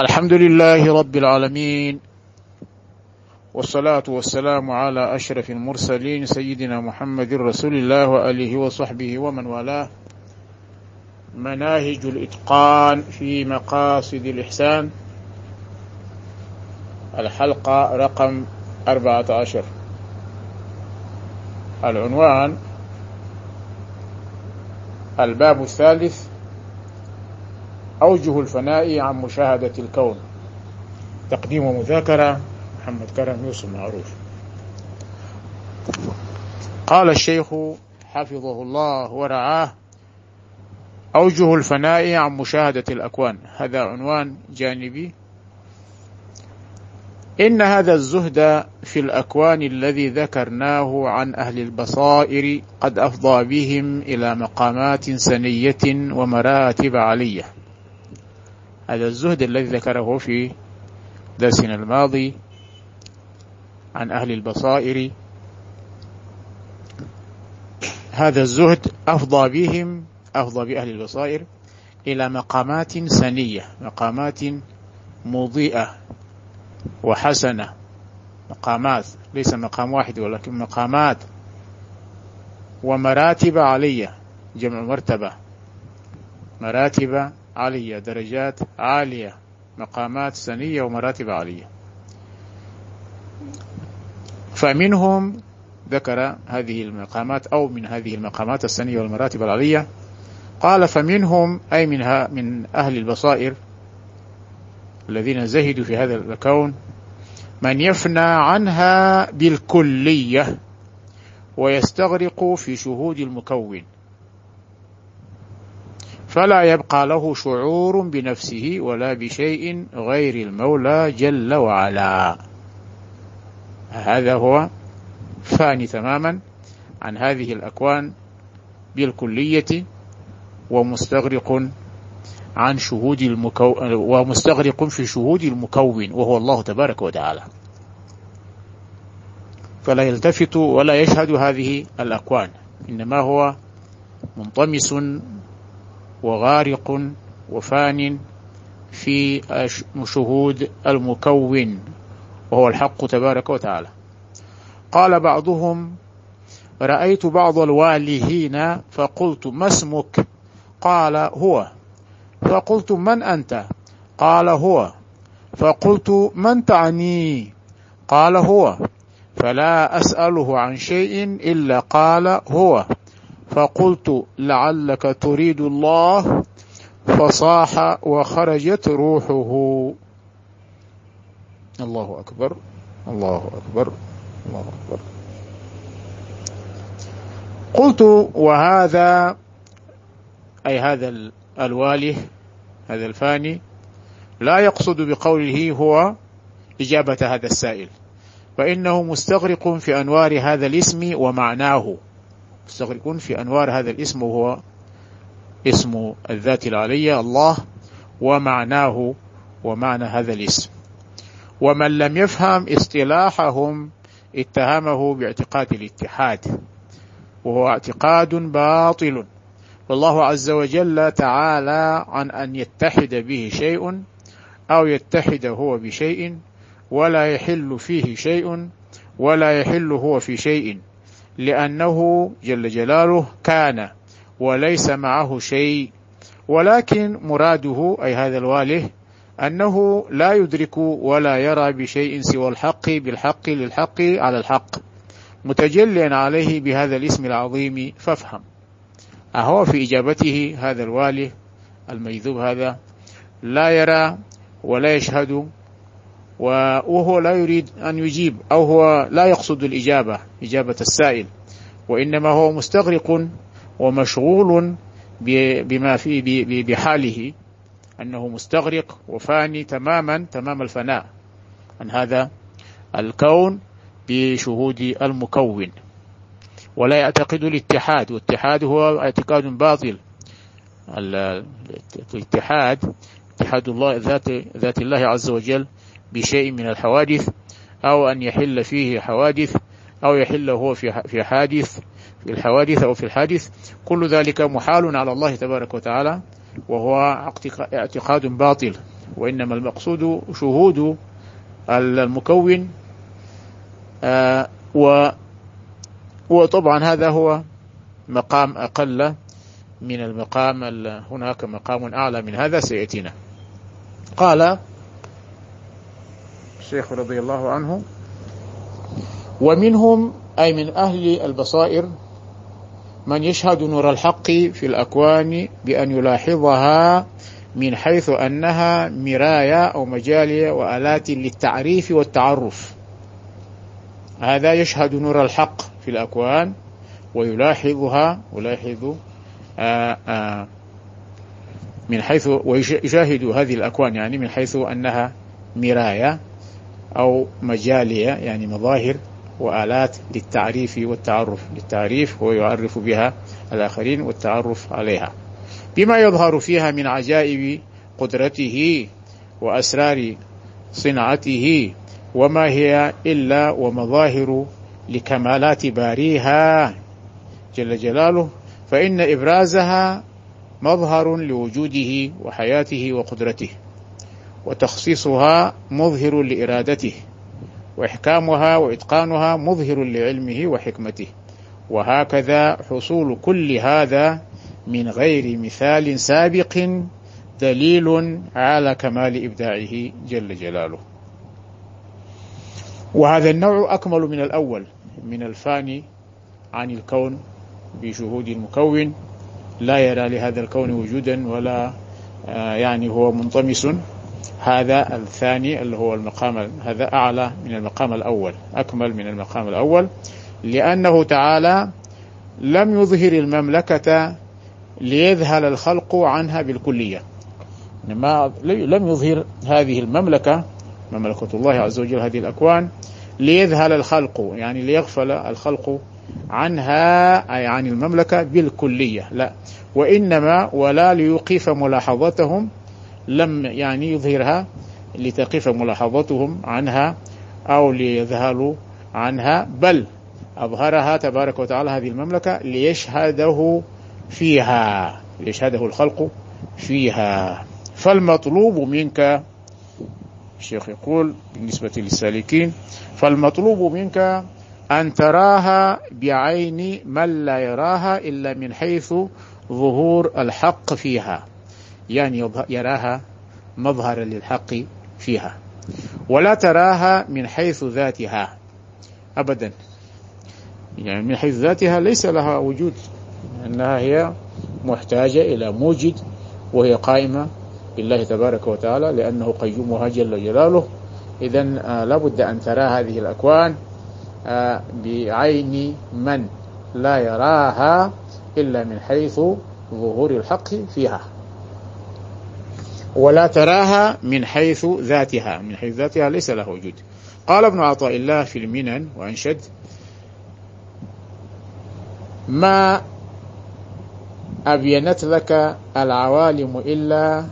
الحمد لله رب العالمين والصلاة والسلام على أشرف المرسلين سيدنا محمد رسول الله وآله وصحبه ومن والاه. مناهج الإتقان في مقاصد الإحسان. الحلقة رقم أربعة عشر. العنوان الباب الثالث أوجه الفناء عن مشاهدة الكون. تقديم ومذاكرة محمد كرم يوسف معروف. قال الشيخ حفظه الله ورعاه أوجه الفناء عن مشاهدة الأكوان. هذا عنوان جانبي. إن هذا الزهد في الأكوان الذي ذكرناه عن أهل البصائر قد أفضى بهم إلى مقامات سنية ومراتب علية. هذا الزهد الذي ذكره في درسنا الماضي عن أهل البصائر. هذا الزهد أفضى بهم أفضى بأهل البصائر إلى مقامات سنية مقامات مضيئة وحسنة. مقامات ليس مقام واحد ولكن مقامات ومراتب علية جمع مرتبة. مراتب عالية درجات عالية مقامات سنية ومراتب عالية. فمنهم ذكر هذه المقامات أو من هذه المقامات السنية والمراتب العالية. قال فمنهم أي منها من أهل البصائر الذين زهدوا في هذا الكون من يفنى عنها بالكلية ويستغرق في شهود المكون. فلا يبقى له شعور بنفسه ولا بشيء غير المولى جل وعلا. هذا هو فاني تماما عن هذه الأكوان بالكلية ومستغرق عن شهود المكون ومستغرق في شهود المكون وهو الله تبارك وتعالى. فلا يلتفت ولا يشهد هذه الأكوان إنما هو منطمس وغارق وفان في شهود المكون وهو الحق تبارك وتعالى. قال بعضهم رأيت بعض الوالهين فقلت ما اسمك؟ قال هو. فقلت من أنت؟ قال هو. فقلت من تعني؟ قال هو. فلا أسأله عن شيء إلا قال هو. فقلت لعلك تريد الله فصاح وخرجت روحه. الله أكبر الله أكبر الله أكبر. قلت وهذا أي هذا الواله هذا الفاني لا يقصد بقوله هو إجابة هذا السائل فإنه مستغرق في أنوار هذا الاسم ومعناه. مستغرقون في أنوار هذا الاسم وهو اسم الذات العلية الله ومعناه ومعنى هذا الاسم. ومن لم يفهم اصطلاحهم اتهمه باعتقاد الاتحاد وهو اعتقاد باطل. والله عز وجل تعالى عن أن يتحد به شيء أو يتحد هو بشيء ولا يحل فيه شيء ولا يحل هو في شيء. لأنه جل جلاله كان وليس معه شيء. ولكن مراده أي هذا الواله أنه لا يدرك ولا يرى بشيء سوى الحق بالحق للحق على الحق. متجليا عليه بهذا الاسم العظيم فافهم. أهو في إجابته هذا الواله الميذوب هذا لا يرى ولا يشهد وهو لا يريد أن يجيب أو هو لا يقصد الإجابة إجابة السائل. وإنما هو مستغرق ومشغول بما في بحاله أنه مستغرق وفاني تماما تمام الفناء عن هذا الكون بشهود المكون. ولا يعتقد الاتحاد والاتحاد هو اعتقاد باطل. الاتحاد اتحاد الله ذات ذات الله عز وجل بشيء من الحوادث أو أن يحل فيه حوادث أو يحل هو في في حادث في الحوادث أو في الحادث. كل ذلك محال على الله تبارك وتعالى وهو اعتقاد باطل. وإنما المقصود شهود المكون آه وطبعا هذا هو مقام أقل من المقام هناك مقام أعلى من هذا سيأتينا. قال الشيخ رضي الله عنه. ومنهم أي من أهل البصائر من يشهد نور الحق في الأكوان بأن يلاحظها من حيث أنها مرايا أو مجالية وآلات للتعريف والتعرف. هذا يشهد نور الحق في الأكوان ويلاحظها ويلاحظ آآ آآ من حيث ويشاهد هذه الأكوان يعني من حيث أنها مراية أو مجالية يعني مظاهر وآلات للتعريف والتعرف. للتعريف هو يعرف بها الآخرين والتعرف عليها. بما يظهر فيها من عجائب قدرته وأسرار صنعته وما هي إلا ومظاهر لكمالات باريها جل جلاله فإن إبرازها مظهر لوجوده وحياته وقدرته. وتخصيصها مظهر لإرادته وإحكامها وإتقانها مظهر لعلمه وحكمته. وهكذا حصول كل هذا من غير مثال سابق دليل على كمال إبداعه جل جلاله. وهذا النوع أكمل من الأول من الفاني عن الكون بشهود المكون لا يرى لهذا الكون وجودا ولا يعني هو منطمس. هذا الثاني اللي هو المقام هذا أعلى من المقام الأول أكمل من المقام الأول. لأنه تعالى لم يظهر المملكة ليذهل الخلق عنها بالكلية. ما لم يظهر هذه المملكة مملكة الله عز وجل هذه الأكوان ليذهل الخلق يعني ليغفل الخلق عنها أي عن المملكة بالكلية. لا. وإنما ولا ليوقف ملاحظتهم لم يعني يظهرها لتقف ملاحظتهم عنها أو ليذهلوا عنها بل أظهرها تبارك وتعالى هذه المملكة ليشهده فيها ليشهده الخلق فيها. فالمطلوب منك الشيخ يقول بالنسبة للسالكين فالمطلوب منك أن تراها بعين من لا يراها إلا من حيث ظهور الحق فيها. يعني يراها مظهرا للحق فيها. ولا تراها من حيث ذاتها أبدا. يعني من حيث ذاتها ليس لها وجود أنها هي محتاجة إلى موجد وهي قائمة بالله تبارك وتعالى لأنه قيومها جل جلاله. إذا آه لابد أن ترى هذه الأكوان آه بعين من لا يراها إلا من حيث ظهور الحق فيها. ولا تراها من حيث ذاتها من حيث ذاتها ليس له وجود. قال ابن عطاء الله في المنن وأنشد ما أبينت لك العوالم إلا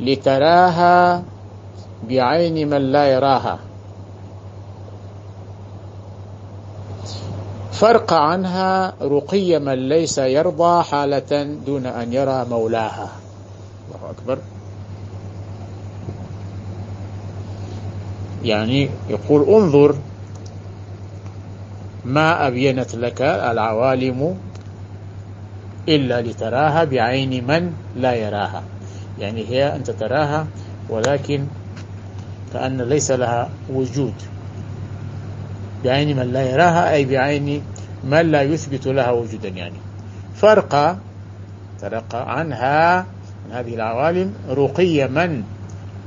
لتراها بعين من لا يراها. فرق عنها رقي من ليس يرضى حالة دون أن يرى مولاها. الله أكبر. يعني يقول انظر ما أبينت لك العوالم إلا لتراها بعين من لا يراها. يعني هي أنت تراها ولكن كأن ليس لها وجود. بعين من لا يراها أي بعين من لا يثبت لها وجودا يعني. فرق ترقى عنها من هذه العوالم رقي من؟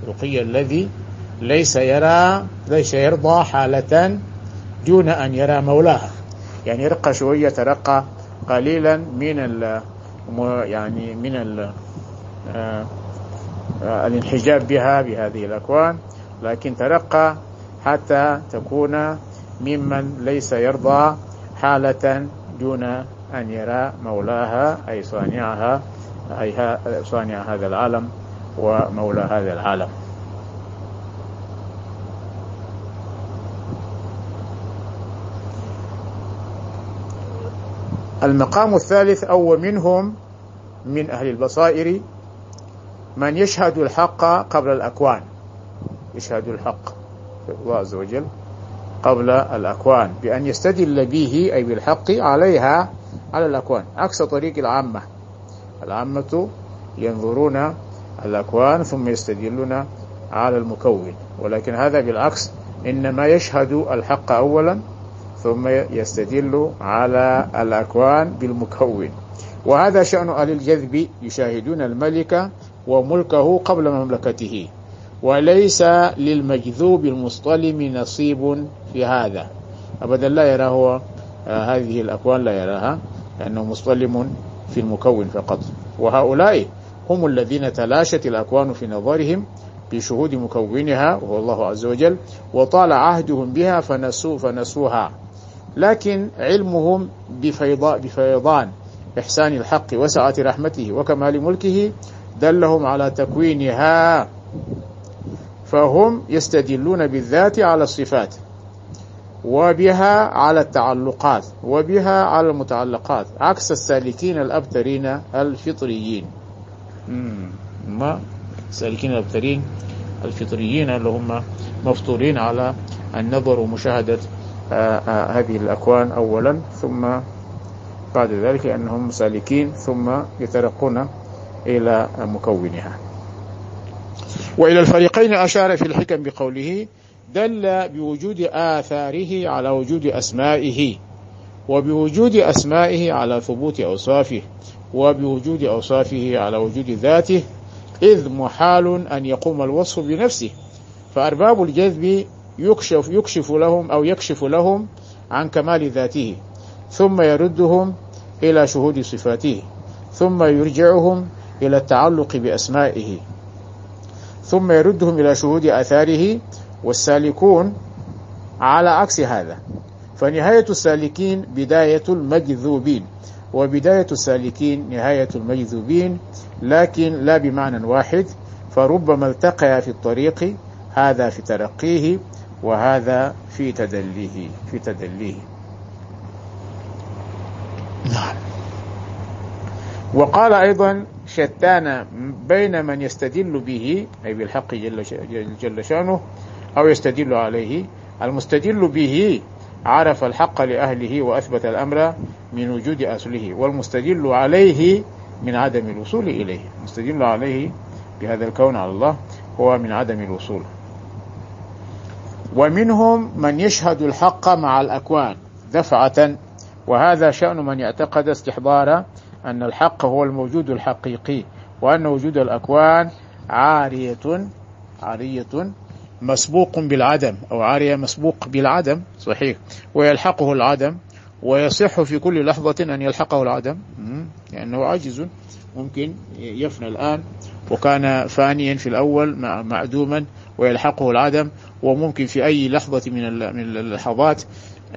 رقي الذي ليس يرى ليس يرضى حالة دون أن يرى مولاها. يعني رقى شوية ترقى قليلا من ال يعني من ال الانحجاب بها بهذه الأكوان. لكن ترقى حتى تكون ممن ليس يرضى حالة دون أن يرى مولاها أي صانعها. أي صانع هذا العالم ومولى هذا العالم. المقام الثالث أو منهم من أهل البصائر من يشهد الحق قبل الأكوان. يشهد الحق الله عز وجل قبل الأكوان. بأن يستدل به أي بالحق عليها على الأكوان. عكس طريق العامة. العامة ينظرون الأكوان ثم يستدلون على المكون. ولكن هذا بالعكس إنما يشهد الحق أولا ثم يستدل على الأكوان بالمكون. وهذا شأن أهل الجذب يشاهدون الملك وملكه قبل مملكته. وليس للمجذوب المصطلم نصيب في هذا. أبدا لا يرى هو آه هذه الأكوان لا يراها لأنه مصطلم في المكون فقط. وهؤلاء هم الذين تلاشت الأكوان في نظرهم بشهود مكونها وهو الله عز وجل وطال عهدهم بها فنسوا فنسوها. لكن علمهم بفيضان إحسان الحق وسعة رحمته وكمال ملكه دلهم على تكوينها فهم يستدلون بالذات على الصفات. وبها على التعلقات وبها على المتعلقات عكس السالكين الأبترين الفطريين. ما؟ السالكين الأبترين الفطريين اللي هم مفطورين على النظر ومشاهدة آآ آآ هذه الأكوان أولا ثم بعد ذلك أنهم سالكين ثم يترقون إلى مكونها. وإلى الفريقين أشار في الحكم بقوله دل بوجود آثاره على وجود أسمائه وبوجود أسمائه على ثبوت أوصافه وبوجود أوصافه على وجود ذاته إذ محال أن يقوم الوصف بنفسه. فأرباب الجذب يكشف, يكشف لهم أو يكشف لهم عن كمال ذاته ثم يردهم إلى شهود صفاته ثم يرجعهم إلى التعلق بأسمائه ثم يردهم إلى شهود آثاره والسالكون على عكس هذا. فنهاية السالكين بداية المجذوبين وبداية السالكين نهاية المجذوبين لكن لا بمعنى واحد فربما التقيا في الطريق هذا في ترقيه وهذا في تدليه في تدليه. نعم. وقال أيضا شتان بين من يستدل به أي بالحق جل, جل شأنه أو يستدل عليه. المستدل به عرف الحق لأهله وأثبت الأمر من وجود أصله والمستدل عليه من عدم الوصول إليه. المستدل عليه بهذا الكون على الله هو من عدم الوصول. ومنهم من يشهد الحق مع الأكوان دفعة وهذا شأن من يعتقد استحضار أن الحق هو الموجود الحقيقي وأن وجود الأكوان عارية عارية مسبوق بالعدم أو عارية مسبوق بالعدم صحيح ويلحقه العدم ويصح في كل لحظة أن يلحقه العدم. لأنه عاجز ممكن يفنى الآن وكان فانيا في الأول معدوما ويلحقه العدم وممكن في أي لحظة من اللحظات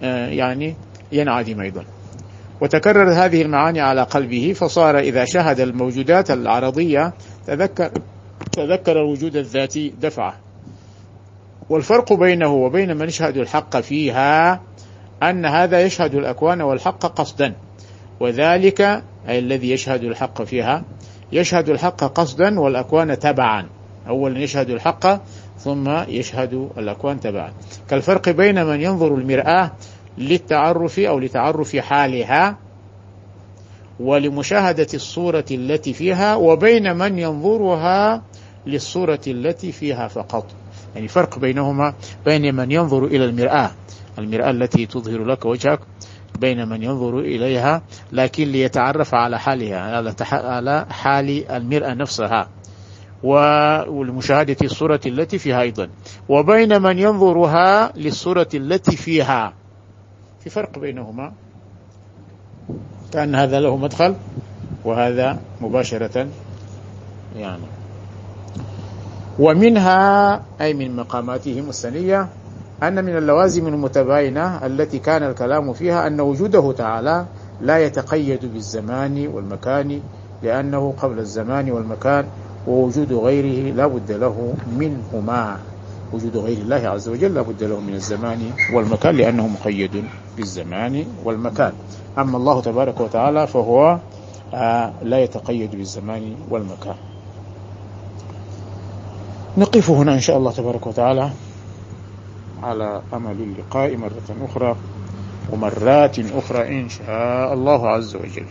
يعني ينعدم أيضا. وتكرر هذه المعاني على قلبه فصار إذا شهد الموجودات العرضية تذكر تذكر الوجود الذاتي دفعة. والفرق بينه وبين من يشهد الحق فيها أن هذا يشهد الأكوان والحق قصدا. وذلك أي الذي يشهد الحق فيها يشهد الحق قصدا والأكوان تبعا. أولا يشهد الحق ثم يشهد الأكوان تبعا. كالفرق بين من ينظر المرآة للتعرف أو لتعرف حالها ولمشاهدة الصورة التي فيها وبين من ينظرها للصورة التي فيها فقط. يعني فرق بينهما بين من ينظر إلى المرآة. المرآة التي تظهر لك وجهك بين من ينظر إليها لكن ليتعرف على حالها على حال المرأة نفسها. ولمشاهدة الصورة التي فيها أيضا. وبين من ينظرها للصورة التي فيها. في فرق بينهما. كأن هذا له مدخل وهذا مباشرة يعني. ومنها أي من مقاماتهم السنية أن من اللوازم المتباينة التي كان الكلام فيها أن وجوده تعالى لا يتقيد بالزمان والمكان لأنه قبل الزمان والمكان ووجود غيره لا بد له منهما. وجود غير الله عز وجل لا بد له من الزمان والمكان لأنه مقيد بالزمان والمكان. أما الله تبارك وتعالى فهو لا يتقيد بالزمان والمكان. نقف هنا إن شاء الله تبارك وتعالى على أمل اللقاء مرة أخرى ومرات أخرى إن شاء الله عز وجل.